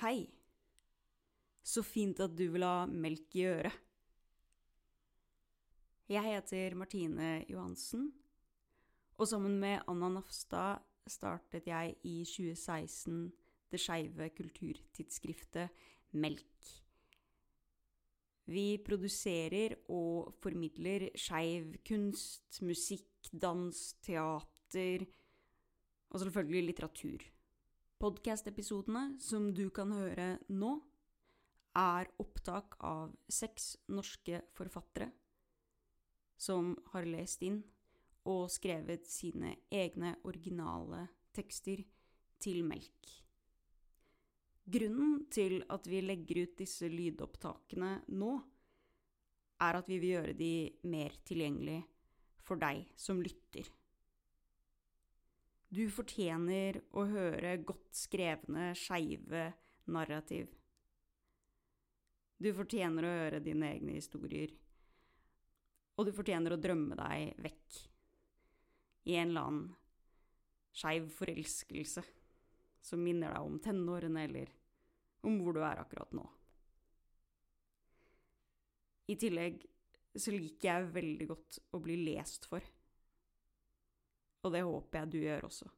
Hei. Så fint at du vil ha melk i øret. Jeg heter Martine Johansen, og sammen med Anna Nafstad startet jeg i 2016 det skeive kulturtidsskriftet Melk. Vi produserer og formidler skeiv kunst, musikk, dans, teater og selvfølgelig litteratur. Podkast-episodene som du kan høre nå, er opptak av seks norske forfattere som har lest inn og skrevet sine egne originale tekster til melk. Grunnen til at vi legger ut disse lydopptakene nå, er at vi vil gjøre de mer tilgjengelig for deg som lytter. Du fortjener å høre godt skrevne, skeive narrativ. Du fortjener å høre dine egne historier. Og du fortjener å drømme deg vekk i en eller annen skeiv forelskelse som minner deg om tenårene eller om hvor du er akkurat nå. I tillegg så liker jeg veldig godt å bli lest for. Og det håper jeg du gjør også.